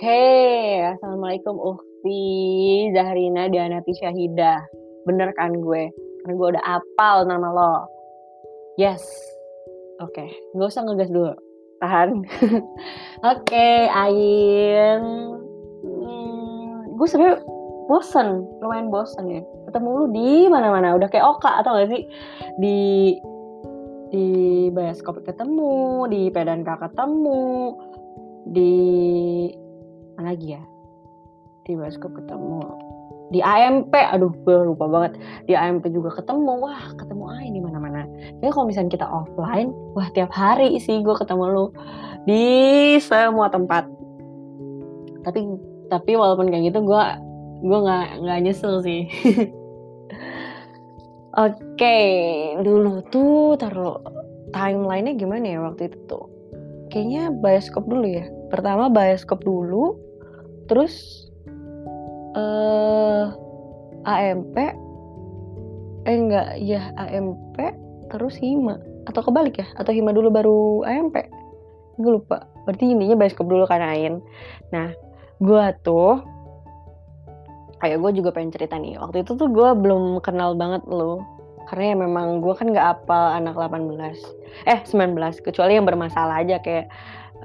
Hey, Assalamualaikum Ukti Zahrina Dianati Syahidah. Bener kan gue? Karena gue udah apal nama lo. Yes. Oke, okay. gak usah ngegas dulu. Tahan. Oke, okay, Ain. Hmm, gue sebenernya bosen, lumayan bosen ya. Ketemu lu di mana-mana, udah kayak Oka atau gak sih? Di di bioskop ketemu, di Pedanka ketemu, di mana lagi ya? Di bioskop ketemu. Di AMP aduh gue lupa banget. Di AMP juga ketemu. Wah ketemu aja di mana-mana. Jadi kalau misalnya kita offline wah tiap hari sih gue ketemu lu. Di semua tempat. Tapi tapi walaupun kayak gitu gue gue nggak nggak nyesel sih. Oke, okay, dulu tuh taruh timelinenya gimana ya waktu itu tuh? Kayaknya bioskop dulu ya. Pertama bioskop dulu, terus uh, eh, AMP eh enggak ya AMP terus Hima. Atau kebalik ya? Atau Hima dulu baru AMP gue lupa. Berarti intinya bioskop dulu kan Ain. Nah gue tuh kayak gue juga pengen cerita nih. Waktu itu tuh gue belum kenal banget lo karena ya memang gue kan gak apal anak 18 eh 19 kecuali yang bermasalah aja kayak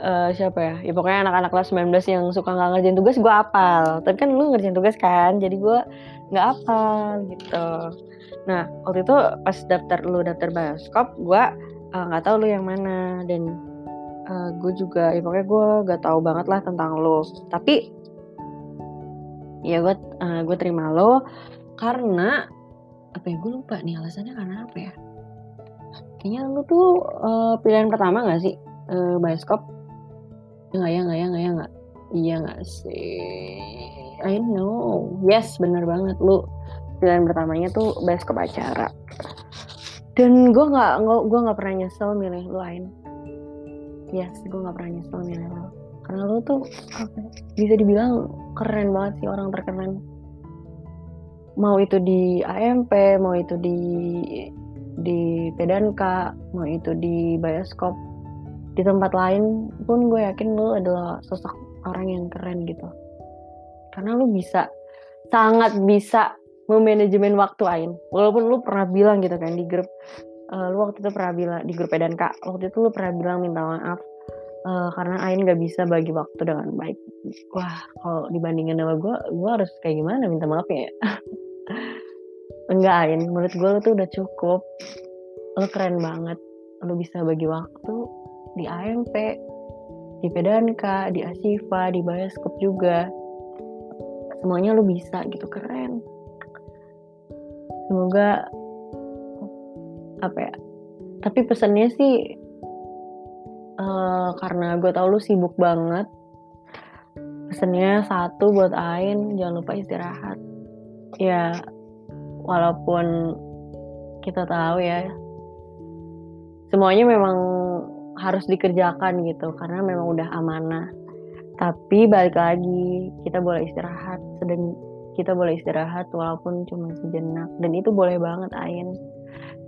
uh, siapa ya? Ya pokoknya anak-anak kelas 19 yang suka nggak ngerjain tugas gue apal. Tapi kan lu ngerjain tugas kan, jadi gue nggak apal gitu. Nah waktu itu pas daftar lu daftar bioskop, gue uh, nggak tahu lu yang mana dan uh, gue juga ya pokoknya gue gak tahu banget lah tentang lu. Tapi ya gue uh, gue terima lo karena apa ya gue lupa nih alasannya karena apa ya? Kayaknya lu tuh uh, pilihan pertama gak sih uh, bioskop Enggak ya, enggak ya, enggak ya, enggak. Iya enggak sih? I know. Yes, bener banget. Lu pilihan pertamanya tuh bioskop acara. Dan gue nggak gue nggak pernah nyesel milih lu lain. Yes, gue nggak pernah nyesel milih lu. Karena lu tuh apa, ya, bisa dibilang keren banget sih orang terkeren. Mau itu di AMP, mau itu di di Pedanka, mau itu di bioskop, di tempat lain pun gue yakin lo adalah sosok orang yang keren gitu. Karena lo bisa sangat bisa memanajemen waktu Ain. Walaupun lo pernah bilang gitu kan di grup uh, lu waktu itu pernah bilang di grup dan kak waktu itu lo pernah bilang minta maaf uh, karena Ain gak bisa bagi waktu dengan baik. Wah kalau dibandingin sama gue gue harus kayak gimana minta maaf ya? Enggak Ain. Menurut gue lo tuh udah cukup. Lo keren banget. Lo bisa bagi waktu di AMP, di Pedanka, di Asifa, di Bioskop juga. Semuanya lu bisa gitu, keren. Semoga apa ya? Tapi pesannya sih uh, karena gue tau lu sibuk banget. Pesannya satu buat Ain, jangan lupa istirahat. Ya, walaupun kita tahu ya, semuanya memang harus dikerjakan gitu karena memang udah amanah. Tapi balik lagi kita boleh istirahat sedang kita boleh istirahat walaupun cuma sejenak. Dan itu boleh banget Ain.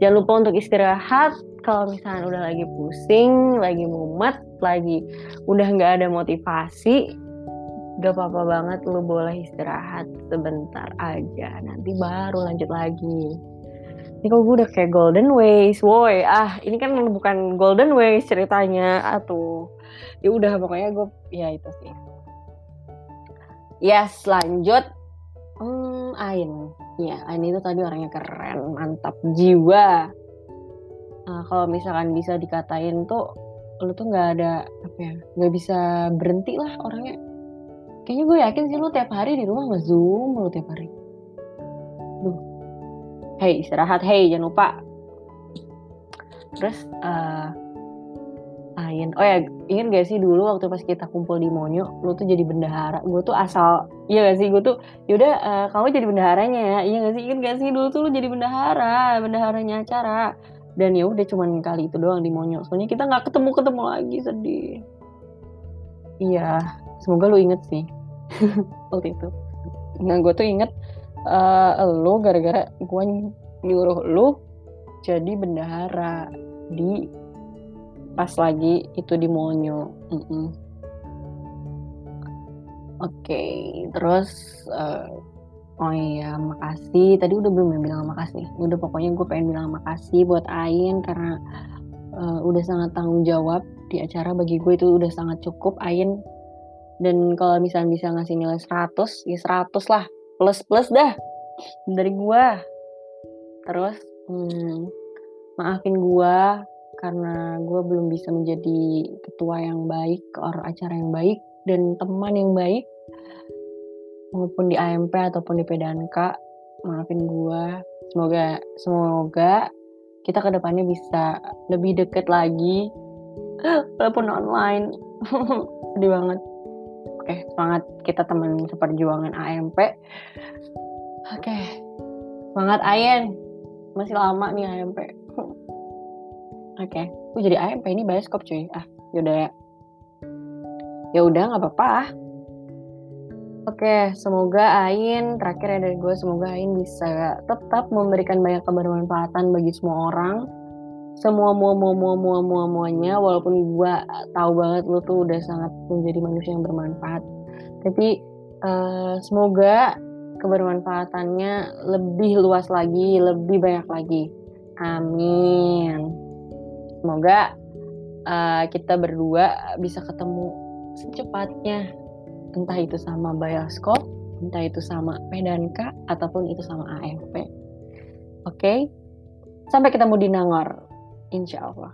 Jangan lupa untuk istirahat kalau misalnya udah lagi pusing lagi mumet lagi udah nggak ada motivasi gak apa-apa banget lu boleh istirahat sebentar aja. Nanti baru lanjut lagi ini kok gue udah kayak golden ways woi. Ah ini kan bukan golden ways ceritanya. Atuh ya udah pokoknya gue ya itu sih. Yes lanjut. Hmm, Ain. Ya Ain itu tadi orangnya keren mantap jiwa. Nah, kalau misalkan bisa dikatain tuh lu tuh nggak ada apa ya nggak bisa berhenti lah orangnya. Kayaknya gue yakin sih lu tiap hari di rumah nge-zoom lu tiap hari hey istirahat. Hey jangan lupa. Terus uh, oh ya ingin gak sih dulu waktu pas kita kumpul di Monyo lu tuh jadi bendahara. Gue tuh asal iya gak sih? Gue tuh yaudah uh, kamu jadi bendaharanya ya. Iya gak sih? Ingin gak sih dulu tuh lu jadi bendahara bendaharanya acara. Dan ya udah cuman kali itu doang di Monyo. Soalnya kita nggak ketemu ketemu lagi sedih. Iya semoga lu inget sih. Waktu itu. Nah gue tuh inget uh, lu gara-gara gue nyuruh lu jadi bendahara di pas lagi itu di Monyo. Mm -mm. Oke, terus uh, oh iya makasih. Tadi udah belum bilang makasih. Udah pokoknya gue pengen bilang makasih buat Ain karena uh, udah sangat tanggung jawab di acara bagi gue itu udah sangat cukup Ain. Dan kalau misalnya bisa ngasih nilai 100, ya 100 lah. Plus plus dah. Dari gue. Terus hmm, maafin gue karena gue belum bisa menjadi ketua yang baik, or acara yang baik dan teman yang baik. Maupun di AMP ataupun di PDNK maafin gue semoga semoga kita ke depannya bisa lebih deket lagi. Walaupun online. Sedih banget oke semangat kita teman seperjuangan AMP oke semangat Ayen masih lama nih AMP oke gue jadi AMP ini bioskop cuy. Ah yaudah ya. Ya udah nggak apa-apa. Oke, semoga Ain, terakhir ya dari gue, semoga Ain bisa tetap memberikan banyak kebermanfaatan bagi semua orang. Semua mua mua mua mua mua muanya, walaupun gue tahu banget lo tuh udah sangat menjadi manusia yang bermanfaat. Tapi uh, semoga kebermanfaatannya lebih luas lagi, lebih banyak lagi. Amin. Semoga uh, kita berdua bisa ketemu secepatnya entah itu sama bioskop entah itu sama Medanka ataupun itu sama AFP oke okay? sampai ketemu di Nangor insya Allah